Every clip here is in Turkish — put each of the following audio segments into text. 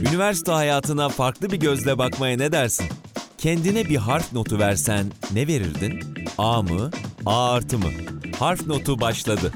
Üniversite hayatına farklı bir gözle bakmaya ne dersin? Kendine bir harf notu versen ne verirdin? A mı? A artı mı? Harf notu başladı.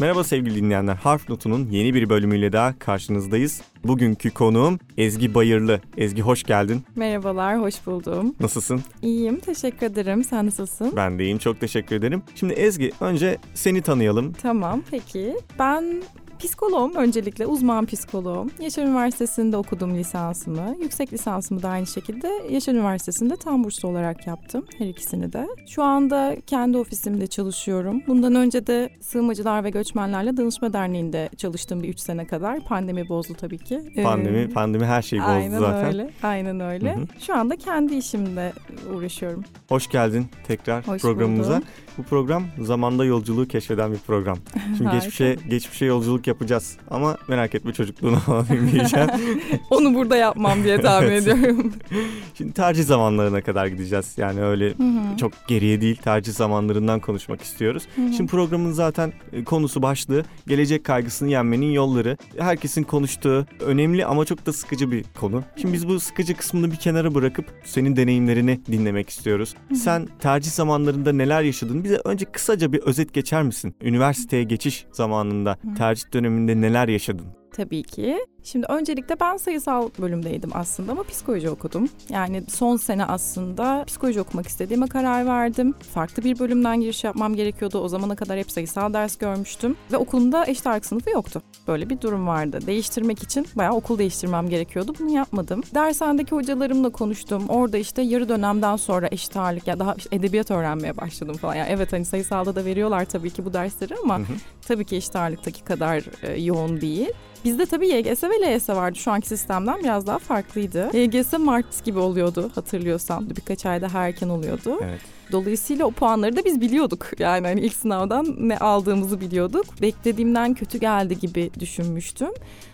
Merhaba sevgili dinleyenler. Harf Notu'nun yeni bir bölümüyle daha karşınızdayız. Bugünkü konuğum Ezgi Bayırlı. Ezgi hoş geldin. Merhabalar, hoş buldum. Nasılsın? İyiyim, teşekkür ederim. Sen nasılsın? Ben de iyiyim, çok teşekkür ederim. Şimdi Ezgi, önce seni tanıyalım. Tamam, peki. Ben psikoloğum öncelikle, uzman psikoloğum. Yaşar Üniversitesi'nde okudum lisansımı. Yüksek lisansımı da aynı şekilde Yaşar Üniversitesi'nde tam burslu olarak yaptım her ikisini de. Şu anda kendi ofisimde çalışıyorum. Bundan önce de Sığınmacılar ve Göçmenlerle Danışma Derneği'nde çalıştım bir üç sene kadar. Pandemi bozdu tabii ki. Pandemi, Ee, pandemi her şeyi bozdu Aynen zaten. öyle, aynen öyle. Hı hı. Şu anda kendi işimde uğraşıyorum. Hoş geldin tekrar Hoş programımıza. buldum. Bu program zamanda yolculuğu keşfeden bir program. Şimdi geçmişe geçmişe yolculuk yapacağız ama merak etme çocukluğunu falan. Onu burada yapmam diye tahmin Evet. ediyorum. Şimdi tercih zamanlarına kadar gideceğiz. Yani öyle Hı hı. çok geriye değil tercih zamanlarından konuşmak istiyoruz. Hı hı. Şimdi programın zaten e, konusu başlığı gelecek kaygısını yenmenin yolları. Herkesin konuştuğu önemli ama çok da sıkıcı bir konu. Şimdi biz bu sıkıcı kısmını bir kenara bırakıp senin deneyimlerini dinlemek istiyoruz. Hı hı. Sen tercih zamanlarında neler yaşadın? Bize önce kısaca bir özet geçer misin? Üniversiteye geçiş zamanında tercih döneminde neler yaşadın? Tabii ki. Şimdi öncelikle ben sayısal bölümdeydim aslında ama psikoloji okudum. Yani son sene aslında psikoloji okumak istediğime karar verdim. Farklı bir bölümden giriş yapmam gerekiyordu. O zamana kadar hep sayısal ders görmüştüm. Ve okulumda eşit ağırlık sınıfı yoktu. Böyle bir durum vardı. Değiştirmek için bayağı okul değiştirmem gerekiyordu. Bunu yapmadım. Dershanedeki hocalarımla konuştum. Orada işte yarı dönemden sonra eşit ağırlık ya daha işte edebiyat öğrenmeye başladım falan. Yani evet hani sayısalda da veriyorlar tabii ki bu dersleri ama Hı hı. tabii ki eşit ağırlıktaki kadar e, yoğun değil. Bizde tabii YGS ve LYS vardı. Şu anki sistemden biraz daha farklıydı. YGS Mart gibi oluyordu hatırlıyorsam. Birkaç ayda daha erken oluyordu. Evet. Dolayısıyla o puanları da biz biliyorduk. Yani hani ilk sınavdan ne aldığımızı biliyorduk. Beklediğimden kötü geldi gibi düşünmüştüm.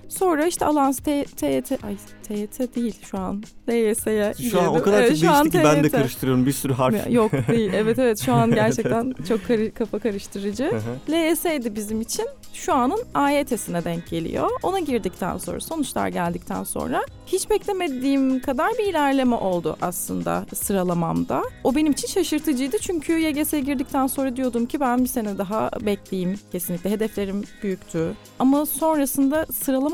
Sonra işte Alans TYT, ay TYT değil şu an. LYS'ye Şu an o kadar Evet, çok değişti ki ben de TYT. karıştırıyorum bir sürü harf. Yok değil. Evet evet şu an gerçekten çok karı- kafa karıştırıcı. LYS'ydi bizim için. Şu anın AYT'sine denk geliyor. Ona girdikten sonra, sonuçlar geldikten sonra hiç beklemediğim kadar bir ilerleme oldu aslında sıralamamda. O benim için şaşırtıcıydı çünkü YGS'ye girdikten sonra diyordum ki ben bir sene daha bekleyeyim. Kesinlikle hedeflerim büyüktü. Ama sonrasında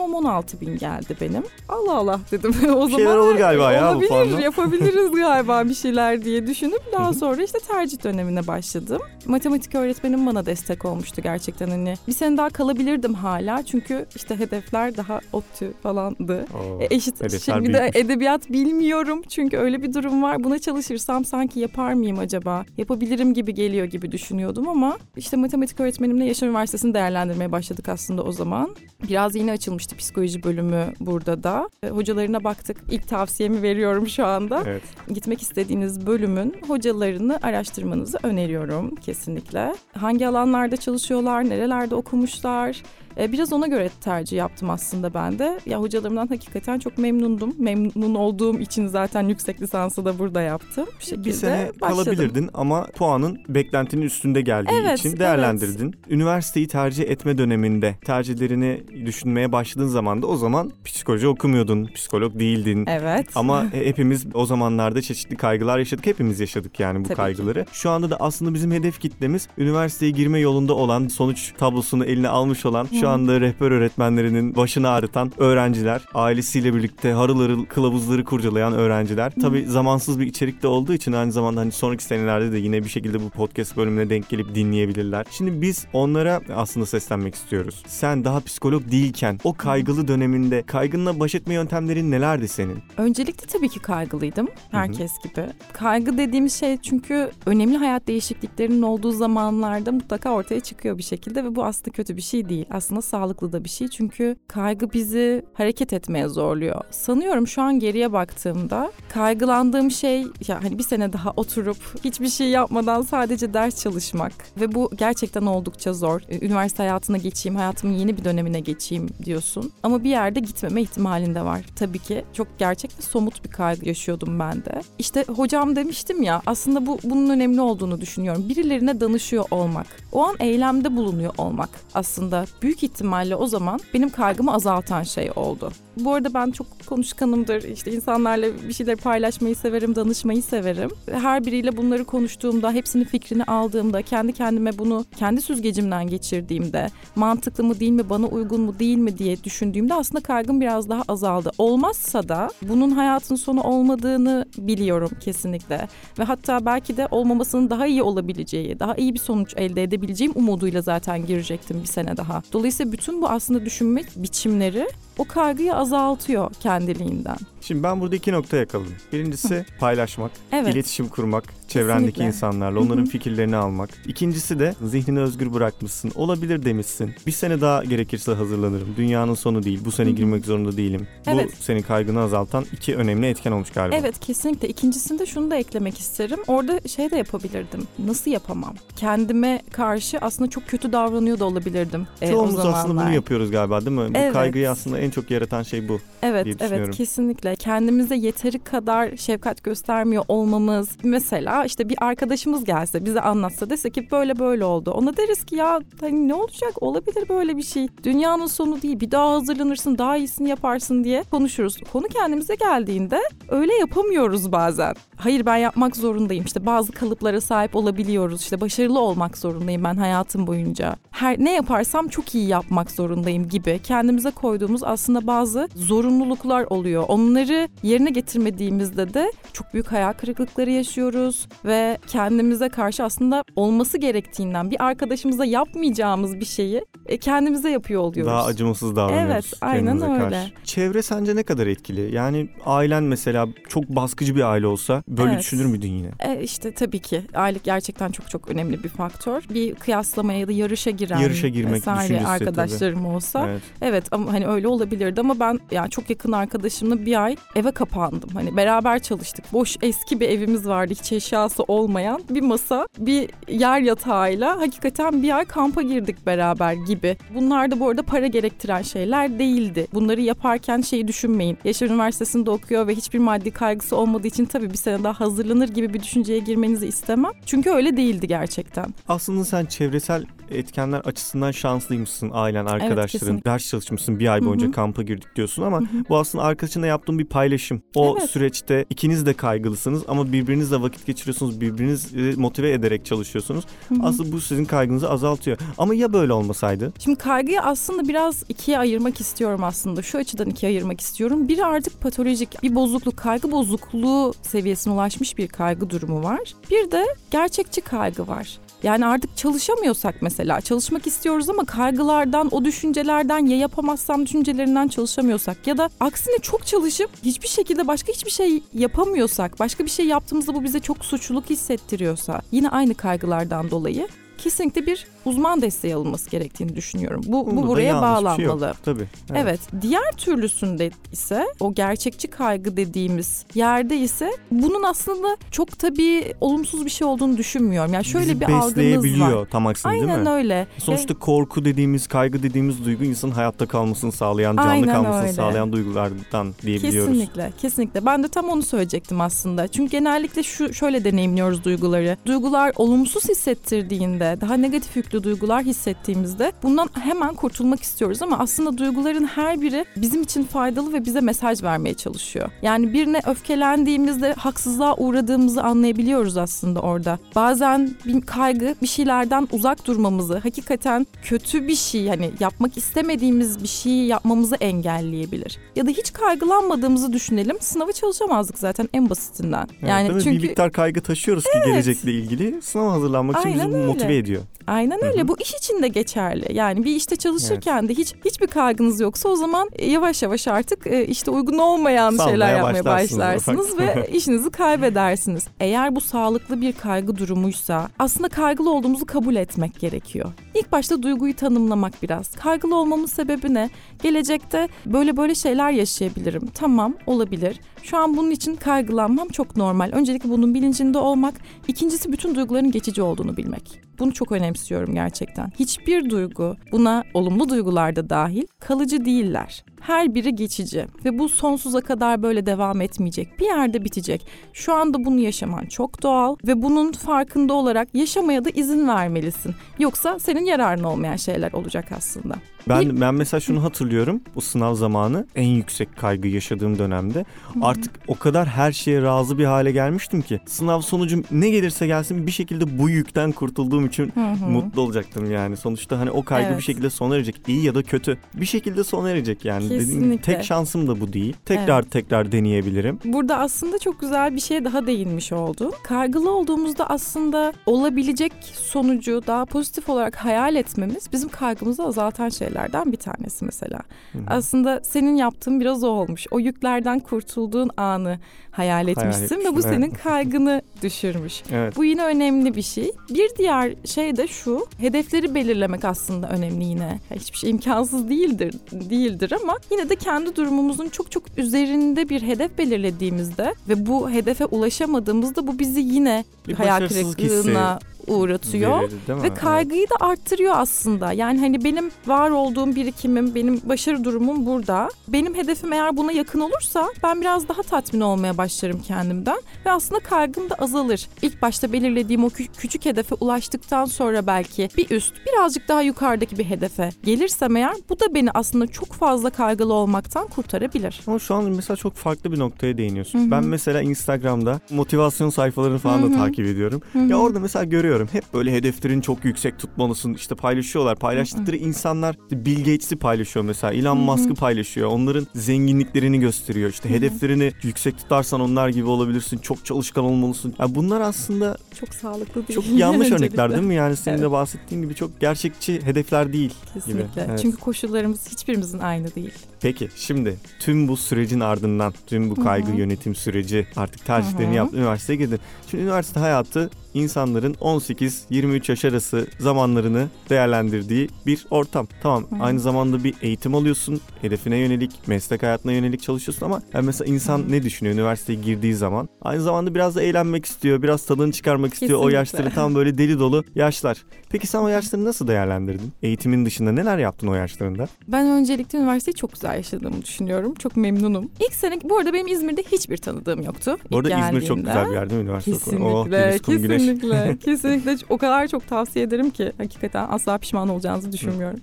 sıralamam 16 bin geldi benim. Allah Allah dedim. o Bir şeyler olur galiba ya bu olabilir, puanla. yapabiliriz galiba bir şeyler diye düşünüp daha sonra işte tercih dönemine başladım. Matematik öğretmenim bana destek olmuştu gerçekten hani. Bir sene daha kalabilirdim hala çünkü işte hedefler daha ODTÜ falandı. Oo. E, eşit şimdi de edebiyat bilmiyorum çünkü öyle bir durum var. Buna çalışırsam sanki yapar mıyım acaba? Yapabilirim gibi geliyor gibi düşünüyordum ama işte matematik öğretmenimle Yaşar Üniversitesi'ni değerlendirmeye başladık aslında o zaman. Biraz yeni açılmıştı psikoloji bölümü burada da. E, Hocalarına baktık. İlk tavsiyemi veriyorum şu anda. Evet. Gitmek istediğiniz bölümün hocalarını araştırmanızı öneriyorum kesinlikle. Hangi alanlarda çalışıyorlar, nerelerde okumuşlar, e, Biraz ona göre tercih yaptım aslında ben de. Ya hocalarımdan hakikaten çok memnundum. Memnun olduğum için zaten yüksek lisansı da burada yaptım. Bu şekilde Bir sene başladım. kalabilirdin ama puanın beklentinin üstünde geldiği Evet, için evet. değerlendirdin. Üniversiteyi tercih etme döneminde tercihlerini düşünmeye başladığın zaman da o zaman psikoloji okumuyordun, psikolog değildin. Evet. Ama e, hepimiz o zamanlarda çeşitli kaygılar yaşadık. Hepimiz yaşadık yani bu Tabii ki. kaygıları. Şu anda da aslında bizim hedef kitlemiz üniversiteye girme yolunda olan, sonuç tablosunu eline almış olan, şu Hı. anda rehber öğretmenlerinin başını ağrıtan öğrenciler, ailesiyle birlikte harıl harıl kılavuzları kurcalayan öğrenciler. Tabii zamansız bir içerikte olduğu için aynı zamanda hani sonraki senelerde de yine bir şekilde bu podcast bölümüne denk gelip dinleyebilirler. Şimdi biz onlara aslında seslenmek istiyoruz. Sen daha psikolog değilken o kaygılı döneminde kaygınla baş etme yöntemlerin nelerdi senin? Öncelikle tabii ki kaygılıydım. Herkes gibi. Kaygı dediğimiz şey çünkü önemli hayat değişikliklerinin olduğu zamanlarda mutlaka ortaya çıkıyor bir şekilde ve bu aslında kötü bir şey değil. Aslında sağlıklı da bir şey çünkü kaygı bizi hareket etmeye zorluyor. Sanıyorum şu an geriye baktığımda kaygılandığım şey ya hani bir sene daha oturup hiçbir şey yapmadan sadece ders çalışmak ve bu gerçekten oldukça zor. Ee, Üniversite hayatına geçeyim, hayatımın yeni bir dönemine geçeyim diyorsun. Ama bir yerde gitmeme ihtimalin de var. Tabii ki çok gerçek ve somut bir kaygı yaşıyordum ben de. İşte hocam demiştim ya aslında bu bunun önemli olduğunu düşünüyorum. Birilerine danışıyor olmak. O an eylemde bulunuyor olmak aslında büyük ihtimalle o zaman benim kaygımı azaltan şey oldu. Bu arada ben çok konuşkanımdır. İşte insanlarla bir şeyler paylaşmayı severim, danışmayı severim. Her biriyle bunları konuştuğumda, hepsinin fikrini aldığımda, kendi kendime bunu kendi süzgecimden geçirdiğimde, mantıklı mı değil mi, bana uygun mu değil mi diye düşündüğümde aslında kaygım biraz daha azaldı. Olmazsa da bunun hayatın sonu olmadığını biliyorum kesinlikle. Ve hatta belki de olmamasının daha iyi olabileceği, daha iyi bir sonuç elde edebileceğim umuduyla zaten girecektim bir sene daha. Dolayısıyla bütün bu aslında düşünme biçimleri o kaygıyı azaltıyor kendiliğinden. Şimdi ben burada iki nokta yakaladım. Birincisi paylaşmak, Evet. iletişim kurmak, çevrendeki Kesinlikle. insanlarla onların fikirlerini almak. İkincisi de zihnini özgür bırakmışsın, olabilir demişsin. Bir sene daha gerekirse hazırlanırım. Dünyanın sonu değil, bu sene girmek zorunda değilim. Evet. Bu senin kaygını azaltan iki önemli etken olmuş galiba. Evet kesinlikle. İkincisinde şunu da eklemek isterim. Orada şey de yapabilirdim. Nasıl yapamam? Kendime karşı aslında çok kötü davranıyor da olabilirdim. e, o Çoğumuz aslında zamanlar. bunu yapıyoruz galiba değil mi? Bu Evet. kaygıyı aslında en çok yaratan şey bu. Evet, evet kesinlikle. Kendimize yeteri kadar şefkat göstermiyor olmamız. Mesela işte bir arkadaşımız gelse bize anlatsa dese ki böyle böyle oldu. Ona deriz ki ya hani ne olacak? Olabilir böyle bir şey. Dünyanın sonu değil. Bir daha hazırlanırsın, daha iyisini yaparsın diye konuşuruz. Konu kendimize geldiğinde öyle yapamıyoruz bazen. Hayır ben yapmak zorundayım. İşte bazı kalıplara sahip olabiliyoruz. İşte başarılı olmak zorundayım ben hayatım boyunca. Her ne yaparsam çok iyi yapmak zorundayım gibi kendimize koyduğumuz aslında bazı zorunluluklar oluyor. Onları yerine getirmediğimizde de çok büyük hayal kırıklıkları yaşıyoruz ve kendimize karşı aslında olması gerektiğinden bir arkadaşımıza yapmayacağımız bir şeyi e, kendimize yapıyor oluyoruz. Daha acımasız davranıyoruz Evet, aynen öyle. karşı. Çevre sence ne kadar etkili? Yani ailen mesela çok baskıcı bir aile olsa böyle Evet. düşünür müydün yine? E, işte tabii ki aylık gerçekten çok çok önemli bir faktör. Bir kıyaslamaya ya da yarışa giren Yarışa girmek vesaire arkadaşlarım olsa Evet. Evet ama hani öyle olabilirdi ama ben yani çok yakın arkadaşımla bir ay eve kapandım. Hani beraber çalıştık. Boş eski bir evimiz vardı hiç eşyası olmayan. Bir masa, bir yer yatağıyla hakikaten bir ay kampa girdik beraber gibi. Bunlar da bu arada para gerektiren şeyler değildi. Bunları yaparken şeyi düşünmeyin. Yaşar Üniversitesi'nde okuyor ve hiçbir maddi kaygısı olmadığı için tabii bir sene daha hazırlanır gibi bir düşünceye girmenizi istemem. Çünkü öyle değildi gerçekten. Aslında sen çevresel etkenler açısından şanslıymışsın ailen, arkadaşların. kesinlikle. ders çalışmışsın bir ay boyunca Hı hı. kampa girdik diyorsun ama bu aslında arkadaşınla yaptığın bir paylaşım. O Evet. süreçte ikiniz de kaygılısınız ama birbirinizle vakit geçiriyorsunuz, birbirinizi motive ederek çalışıyorsunuz. Hı hı. Aslında bu sizin kaygınızı azaltıyor. Ama ya böyle olmasaydı? Şimdi kaygıyı aslında biraz ikiye ayırmak istiyorum aslında. Şu açıdan ikiye ayırmak istiyorum. Biri artık patolojik bir bozukluk, kaygı bozukluğu seviyesine ulaşmış bir kaygı durumu var. Bir de gerçekçi kaygı var. Yani artık çalışamıyorsak mesela çalışmak istiyoruz ama kaygılardan, o düşüncelerden ya yapamazsam düşüncelerinden çalışamıyorsak ya da aksine çok çalışıp hiçbir şekilde başka hiçbir şey yapamıyorsak, başka bir şey yaptığımızda bu bize çok suçluluk hissettiriyorsa yine aynı kaygılardan dolayı kesinlikle bir uzman desteği alınması gerektiğini düşünüyorum. Bu, Bunda bu buraya şey bağlanmalı. Tabii. Evet. Diğer türlüsünde ise o gerçekçi kaygı dediğimiz yerde ise bunun aslında çok tabii olumsuz bir şey olduğunu düşünmüyorum. Yani şöyle Bizi bir algımız besleyebiliyor var. tam aksine değil mi? Aynen öyle. Sonuçta korku dediğimiz, kaygı dediğimiz duygu insanın hayatta kalmasını sağlayan, canlı Aynen kalmasını öyle. sağlayan duygulardan diyebiliyoruz. Kesinlikle, kesinlikle. Ben de tam onu söyleyecektim aslında. Çünkü genellikle şu şöyle deneyimliyoruz duyguları. Duygular olumsuz hissettirdiğinde, daha negatif yüklü duygular hissettiğimizde bundan hemen kurtulmak istiyoruz ama aslında duyguların her biri bizim için faydalı ve bize mesaj vermeye çalışıyor. Yani birine öfkelendiğimizde haksızlığa uğradığımızı anlayabiliyoruz aslında orada. Bazen bir kaygı bir şeylerden uzak durmamızı, hakikaten kötü bir şey hani yapmak istemediğimiz bir şeyi yapmamızı engelleyebilir. Ya da hiç kaygılanmadığımızı düşünelim. Sınavı çalışamazdık zaten en basitinden. Evet, yani mi? çünkü bir miktar kaygı taşıyoruz ki gelecekle ilgili. Sınava hazırlanmak için Aynen bizi öyle. motive ediyor. Aynen öyle. hı. Bu iş için de geçerli. Yani bir işte çalışırken de hiç hiçbir kaygınız yoksa o zaman e, yavaş yavaş artık e, işte uygun olmayan Salmaya şeyler yapmaya başlarsınız başlarsınız ve işinizi kaybedersiniz. Eğer bu sağlıklı bir kaygı durumuysa aslında kaygılı olduğumuzu kabul etmek gerekiyor. İlk başta duyguyu tanımlamak biraz. Kaygılı olmamın sebebi ne? Gelecekte böyle böyle şeyler yaşayabilirim. Tamam olabilir. Şu an bunun için kaygılanmam çok normal. Öncelikle bunun bilincinde olmak. İkincisi bütün duyguların geçici olduğunu bilmek. Bunu çok önemsiyorum gerçekten. Hiçbir duygu, buna olumlu duygular da dahil, kalıcı değiller. Her biri geçici ve bu sonsuza kadar böyle devam etmeyecek. Bir yerde bitecek. Şu anda bunu yaşaman çok doğal ve bunun farkında olarak yaşamaya da izin vermelisin. Yoksa senin yararın olmayan şeyler olacak aslında. Ben ben mesela şunu hatırlıyorum. Bu sınav zamanı en yüksek kaygı yaşadığım dönemde artık o kadar her şeye razı bir hale gelmiştim ki sınav sonucum ne gelirse gelsin bir şekilde bu yükten kurtulduğum için Hı hı. mutlu olacaktım yani. Sonuçta hani o kaygı Evet. bir şekilde sona erecek. İyi ya da kötü. Bir şekilde sona erecek yani. Dediğim Kesinlikle. tek şansım da bu değil. Tekrar tekrar deneyebilirim. Burada aslında çok güzel bir şeye daha değinmiş oldu. Kaygılı olduğumuzda aslında olabilecek sonucu daha pozitif olarak hayal etmemiz bizim kaygımızı azaltan şeylerden bir tanesi mesela. Hı hı. Aslında senin yaptığın biraz o olmuş. O yüklerden kurtulduğun anı hayal etmişsin ve etmişim, bu evet. senin kaygını düşürmüş. Evet. Bu yine önemli bir şey. Bir diğer şey de şu. Hedefleri belirlemek aslında önemli yine. Hiçbir şey imkansız değildir değildir ama yine de kendi durumumuzun çok çok üzerinde bir hedef belirlediğimizde ve bu hedefe ulaşamadığımızda bu bizi yine Bir hayal kırıklığına uğratıyor. Verir? Ve kaygıyı da arttırıyor aslında. Yani hani benim var olduğum birikimim, benim başarı durumum burada. Benim hedefim eğer buna yakın olursa ben biraz daha tatmin olmaya başlarım kendimden. Ve aslında kaygım da azalır. İlk başta belirlediğim o kü- küçük hedefe ulaştıktan sonra belki bir üst, birazcık daha yukarıdaki bir hedefe gelirsem eğer bu da beni aslında çok fazla kaygılı olmaktan kurtarabilir. Ama şu an mesela çok farklı bir noktaya değiniyorsun. Hı hı. Ben mesela Instagram'da motivasyon sayfalarını falan Hı da takip ediyorum. Hı hı. Ya orada mesela görüyorum hep böyle hedeflerin çok yüksek tutmalısın işte paylaşıyorlar. Paylaştıkları insanlar işte Bill Gates'i paylaşıyor mesela. Elon. Musk'ı paylaşıyor. Onların zenginliklerini gösteriyor. İşte hedeflerini yüksek tutarsan onlar gibi olabilirsin. Çok çalışkan olmalısın. Ya bunlar aslında Çok sağlıklı değil. çok yanlış örnekler değil mi? Yani senin de Evet. bahsettiğin gibi çok gerçekçi hedefler değil. Kesinlikle. Evet. Çünkü koşullarımız hiçbirimizin aynı değil. Peki şimdi tüm bu sürecin ardından tüm bu kaygı yönetim süreci artık tercihlerini yaptın üniversiteye girdin. Şimdi üniversite hayatı insanların 18-23 yaş arası zamanlarını değerlendirdiği bir ortam. Tamam Hı hı. aynı zamanda bir eğitim alıyorsun. Hedefine yönelik, meslek hayatına yönelik çalışıyorsun ama yani mesela insan Hı hı. ne düşünüyor üniversiteye girdiği zaman? Aynı zamanda biraz da eğlenmek istiyor, biraz tadını çıkarmak istiyor. O Kesinlikle. yaşları tam böyle deli dolu yaşlar. Peki sen o yaşları nasıl değerlendirdin? Eğitimin dışında neler yaptın o yaşlarında? Ben öncelikle üniversiteyi çok güzel yaşadığımı düşünüyorum. Çok memnunum. İlk sene bu arada benim İzmir'de hiçbir tanıdığım yoktu. Bu arada İzmir çok güzel bir yer değil mi üniversite okumak? Oh, Kesinlikle, deniz, kum, kesinlikle, kesinlikle. O kadar çok tavsiye ederim ki hakikaten asla pişman olacağınızı düşünmüyorum.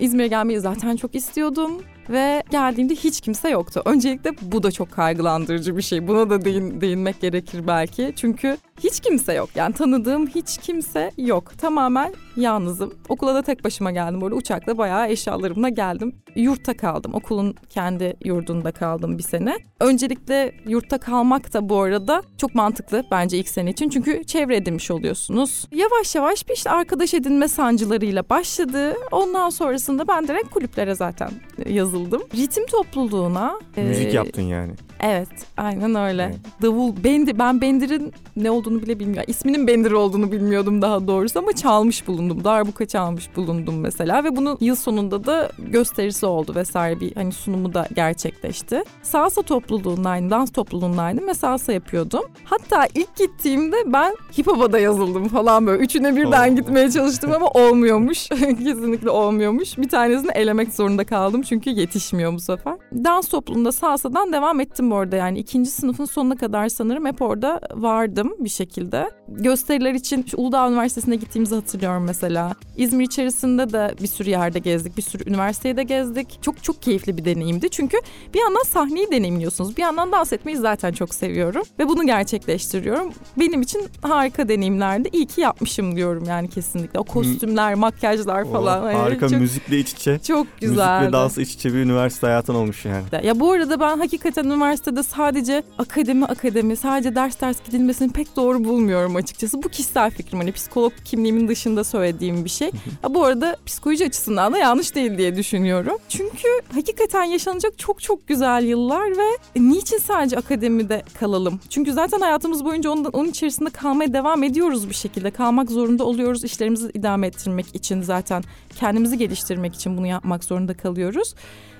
İzmir'e gelmeyi zaten çok istiyordum ve geldiğimde hiç kimse yoktu. Öncelikle bu da çok kaygılandırıcı bir şey. Buna da değin, değinmek gerekir belki. Çünkü hiç kimse yok. Yani tanıdığım hiç kimse yok. Tamamen yalnızım. Okula da tek başıma geldim. Böyle uçakla bayağı eşyalarımla geldim. Yurtta kaldım. Okulun kendi yurdunda kaldım bir sene. Öncelikle yurtta kalmak da bu arada çok mantıklı bence ilk sene için. Çünkü çevre edinmiş oluyorsunuz. Yavaş yavaş bir işte arkadaş edinme sancılarıyla başladı. Ondan sonrasında ben direkt kulüplere zaten yazıldım. Ritim topluluğuna. Müzik e, yaptın yani. Evet, aynen öyle. Evet. Davul, bendi, ben bendirin ne olduğunu bile bilmiyorum. İsminin bendir olduğunu bilmiyordum daha doğrusu ama çalmış bulundum. Darbuka çalmış bulundum mesela ve bunun yıl sonunda da gösterisi oldu vesaire bir hani sunumu da gerçekleşti. Salsa topluluğundaydım, dans topluluğundaydım ve salsa yapıyordum. Hatta ilk gittiğimde ben hip hop'a yazıldım falan böyle. Üçüne birden Oo. gitmeye çalıştım ama olmuyormuş. Kesinlikle olmuyormuş. Bir tanesini elemek zorunda kaldım çünkü yetişmiyor bu sefer. Dans topluluğunda salsadan devam ettim bu arada yani ikinci sınıfın sonuna kadar sanırım hep orada vardım bir şekilde. Gösteriler için Uludağ Üniversitesi'ne gittiğimizi hatırlıyorum mesela. İzmir içerisinde de bir sürü yerde gezdik, bir sürü üniversitede gezdik. Çok çok keyifli bir deneyimdi çünkü bir yandan sahneyi deneyimliyorsunuz, bir yandan dans etmeyi zaten çok seviyorum ve bunu gerçekleştiriyorum. Benim için harika deneyimlerdi. İyi ki yapmışım diyorum yani kesinlikle. O kostümler, makyajlar falan. Oh, harika çok, müzikle iç içe. çok Müzik güzeldi. ve dans iç içe bir üniversite hayatın olmuş yani. de. Ya bu arada ben hakikaten üniversitede sadece akademi akademi sadece ders ders gidilmesini pek doğru bulmuyorum açıkçası. Bu kişisel fikrim hani psikolog kimliğimin dışında söylediğim bir şey. Ha, bu arada psikoloji açısından da yanlış değil diye düşünüyorum. Çünkü hakikaten yaşanacak çok çok güzel yıllar ve niçin sadece akademide kalalım? Çünkü zaten hayatımız boyunca onun, onun içerisinde kalmaya devam ediyoruz bir şekilde. Kalmak zorunda oluyoruz. İşlerimizi idame ettirmek için zaten kendimizi geliştirmek için bunu yapmak zorunda kalıyoruz.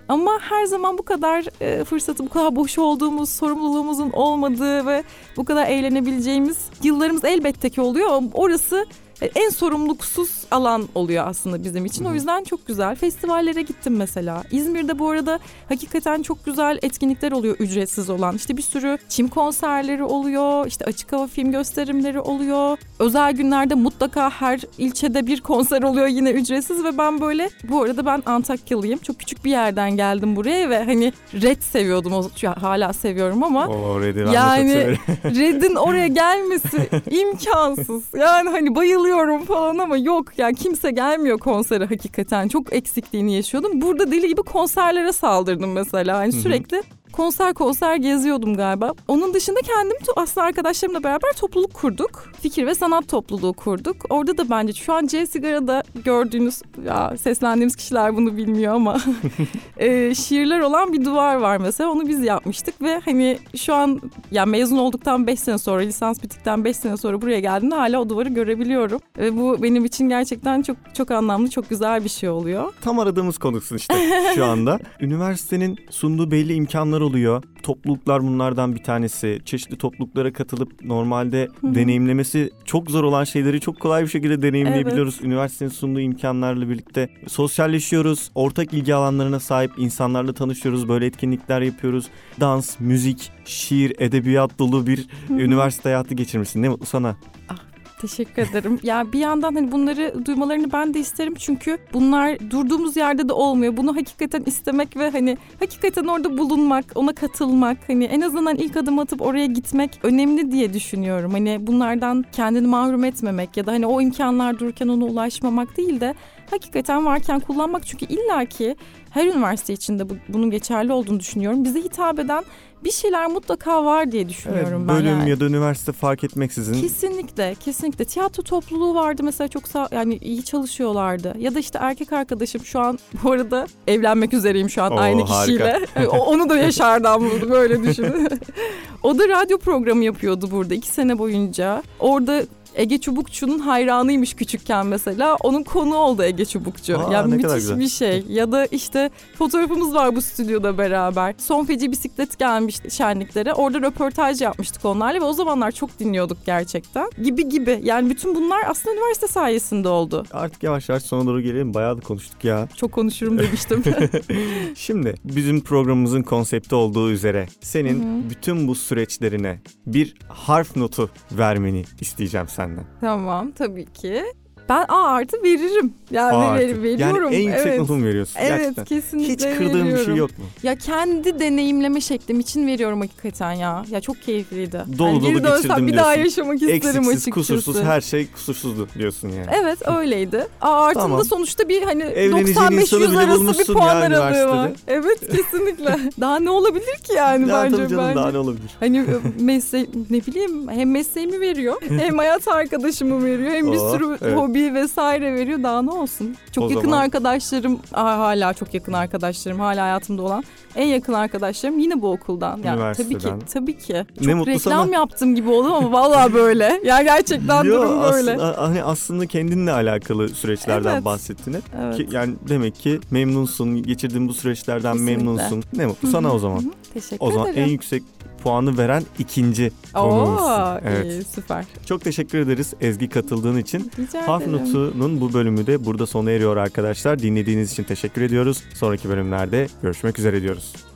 Ama her zaman bu kadar e, fırsatı, bu kadar boş olduğumuz, sorumluluğumuzun olmadığı ve bu kadar eğlenebileceğimiz yıllarımız elbette ki oluyor. Orası en sorumluluksuz alan oluyor aslında bizim için. O yüzden çok güzel. Festivallere gittim mesela. İzmir'de bu arada hakikaten çok güzel etkinlikler oluyor ücretsiz olan. İşte bir sürü çim konserleri oluyor. işte açık hava film gösterimleri oluyor. Özel günlerde mutlaka her ilçede bir konser oluyor yine ücretsiz ve ben böyle bu arada ben Antakyalıyım. Çok küçük bir yerden geldim buraya ve hani Red seviyordum. O, hala seviyorum ama O Red'i Yani-. Red'in oraya gelmesi imkansız. Yani hani bayılıyorum falan ama yok yani kimse gelmiyor konsere hakikaten. Çok eksikliğini yaşıyordum. Burada deli gibi konserlere saldırdım mesela. Hani Hı hı. sürekli konser konser geziyordum galiba. Onun dışında kendim aslında arkadaşlarımla beraber topluluk kurduk. Fikir ve sanat topluluğu kurduk. Orada da bence şu an C Sigara'da gördüğünüz ya seslendiğimiz kişiler bunu bilmiyor ama e, şiirler olan bir duvar var mesela. Onu biz yapmıştık ve hani şu an yani mezun olduktan 5 sene sonra lisans bittikten 5 sene sonra buraya geldiğimde hala o duvarı görebiliyorum. Ve bu benim için gerçekten çok çok anlamlı, çok güzel bir şey oluyor. Tam aradığımız konuksun işte şu anda. Üniversitenin sunduğu belli imkanlar oluyor. Topluluklar bunlardan bir tanesi. Çeşitli topluluklara katılıp normalde hı. deneyimlemesi çok zor olan şeyleri çok kolay bir şekilde deneyimleyebiliyoruz. Üniversitenin sunduğu imkanlarla birlikte sosyalleşiyoruz. Ortak ilgi alanlarına sahip insanlarla tanışıyoruz. Böyle etkinlikler yapıyoruz. Dans, müzik, şiir, edebiyat dolu bir üniversite hayatı geçirmişsin. Ne mutlu sana. Teşekkür ederim. ya bir yandan hani bunları duymalarını ben de isterim çünkü bunlar durduğumuz yerde de olmuyor. Bunu hakikaten istemek ve hani hakikaten orada bulunmak, ona katılmak, hani en azından ilk adım atıp oraya gitmek önemli diye düşünüyorum. Hani bunlardan kendini mahrum etmemek ya da hani o imkanlar dururken ona ulaşmamak değil de hakikaten varken kullanmak çünkü illaki her üniversite içinde bu, bunun geçerli olduğunu düşünüyorum. Bize hitap eden bir şeyler mutlaka var diye düşünüyorum ben bölüm yani. ya da üniversite fark etmeksizin Kesinlikle, kesinlikle. Tiyatro topluluğu vardı mesela çok sağ, yani iyi çalışıyorlardı. Ya da işte erkek arkadaşım şu an bu arada evlenmek üzereyim şu an Oo, aynı kişiyle. Onu da Yaşar'dan buldum öyle düşünün. o da radyo programı yapıyordu burada iki sene boyunca. Orada Ege Çubukçu'nun hayranıymış küçükken mesela. Onun konu oldu Ege Çubukçu. Aa, yani müthiş bir şey. Ya da işte fotoğrafımız var bu stüdyoda beraber. Son feci bisiklet gelmişti şenliklere. Orada röportaj yapmıştık onlarla ve o zamanlar çok dinliyorduk gerçekten. Gibi gibi. Yani bütün bunlar aslında üniversite sayesinde oldu. artık yavaş yavaş sona doğru gelelim. Bayağı da konuştuk ya. Çok konuşurum demiştim. Şimdi bizim programımızın konsepti olduğu üzere senin Hı hı. bütün bu süreçlerine bir harf notu vermeni isteyeceğim senden. tamam tabii ki. Ben A artı veririm. Yani A ver- artı. veriyorum. Yani en yüksek evet. notu mu veriyorsun? Evet Gerçekten. kesinlikle Hiç kırdığın bir şey veriyorum. yok mu? Ya kendi deneyimleme şeklim için veriyorum hakikaten ya. Ya çok keyifliydi. Dolu Yani dolu geçirdim bir daha diyorsun. yaşamak isterim Eksiksiz, açıkçası. kusursuz her şey kusursuzdu diyorsun yani. Evet öyleydi. Aa, artı Tamam. da sonuçta bir hani Evleneceğin insanı 95-100 bile arası bir puan aralığı var. Evet kesinlikle. daha ne olabilir ki yani Ya bence canım bence. daha ne olabilir? Hani mesleği ne bileyim hem mesleğimi veriyor hem hayat arkadaşımı veriyor hem bir Oo, sürü evet. hobi vesaire veriyor daha ne olsun. Çok O yakın zaman- arkadaşlarım hala çok yakın arkadaşlarım hala hayatımda olan en yakın arkadaşlarım yine bu okuldan. Yani tabii ki tabii ki. Ne Çok mutlu reklam sana. yaptım gibi oldu ama vallahi böyle. Yani gerçekten Yo, durum böyle. aslında, hani aslında kendinle alakalı süreçlerden Evet. bahsettin hep. Evet. Ki, yani demek ki memnunsun, geçirdiğin bu süreçlerden Kesinlikle. memnunsun. Ne mutlu sana o zaman. Teşekkür O zaman ederim. en yüksek puanı veren ikinci konuğumuzsun. Oo, Evet. iyi, süper. Çok teşekkür ederiz Ezgi katıldığın için. Rica Harf ederim. Notu'nun bu bölümü de burada sona eriyor arkadaşlar. Dinlediğiniz için teşekkür ediyoruz. Sonraki bölümlerde görüşmek üzere diyoruz.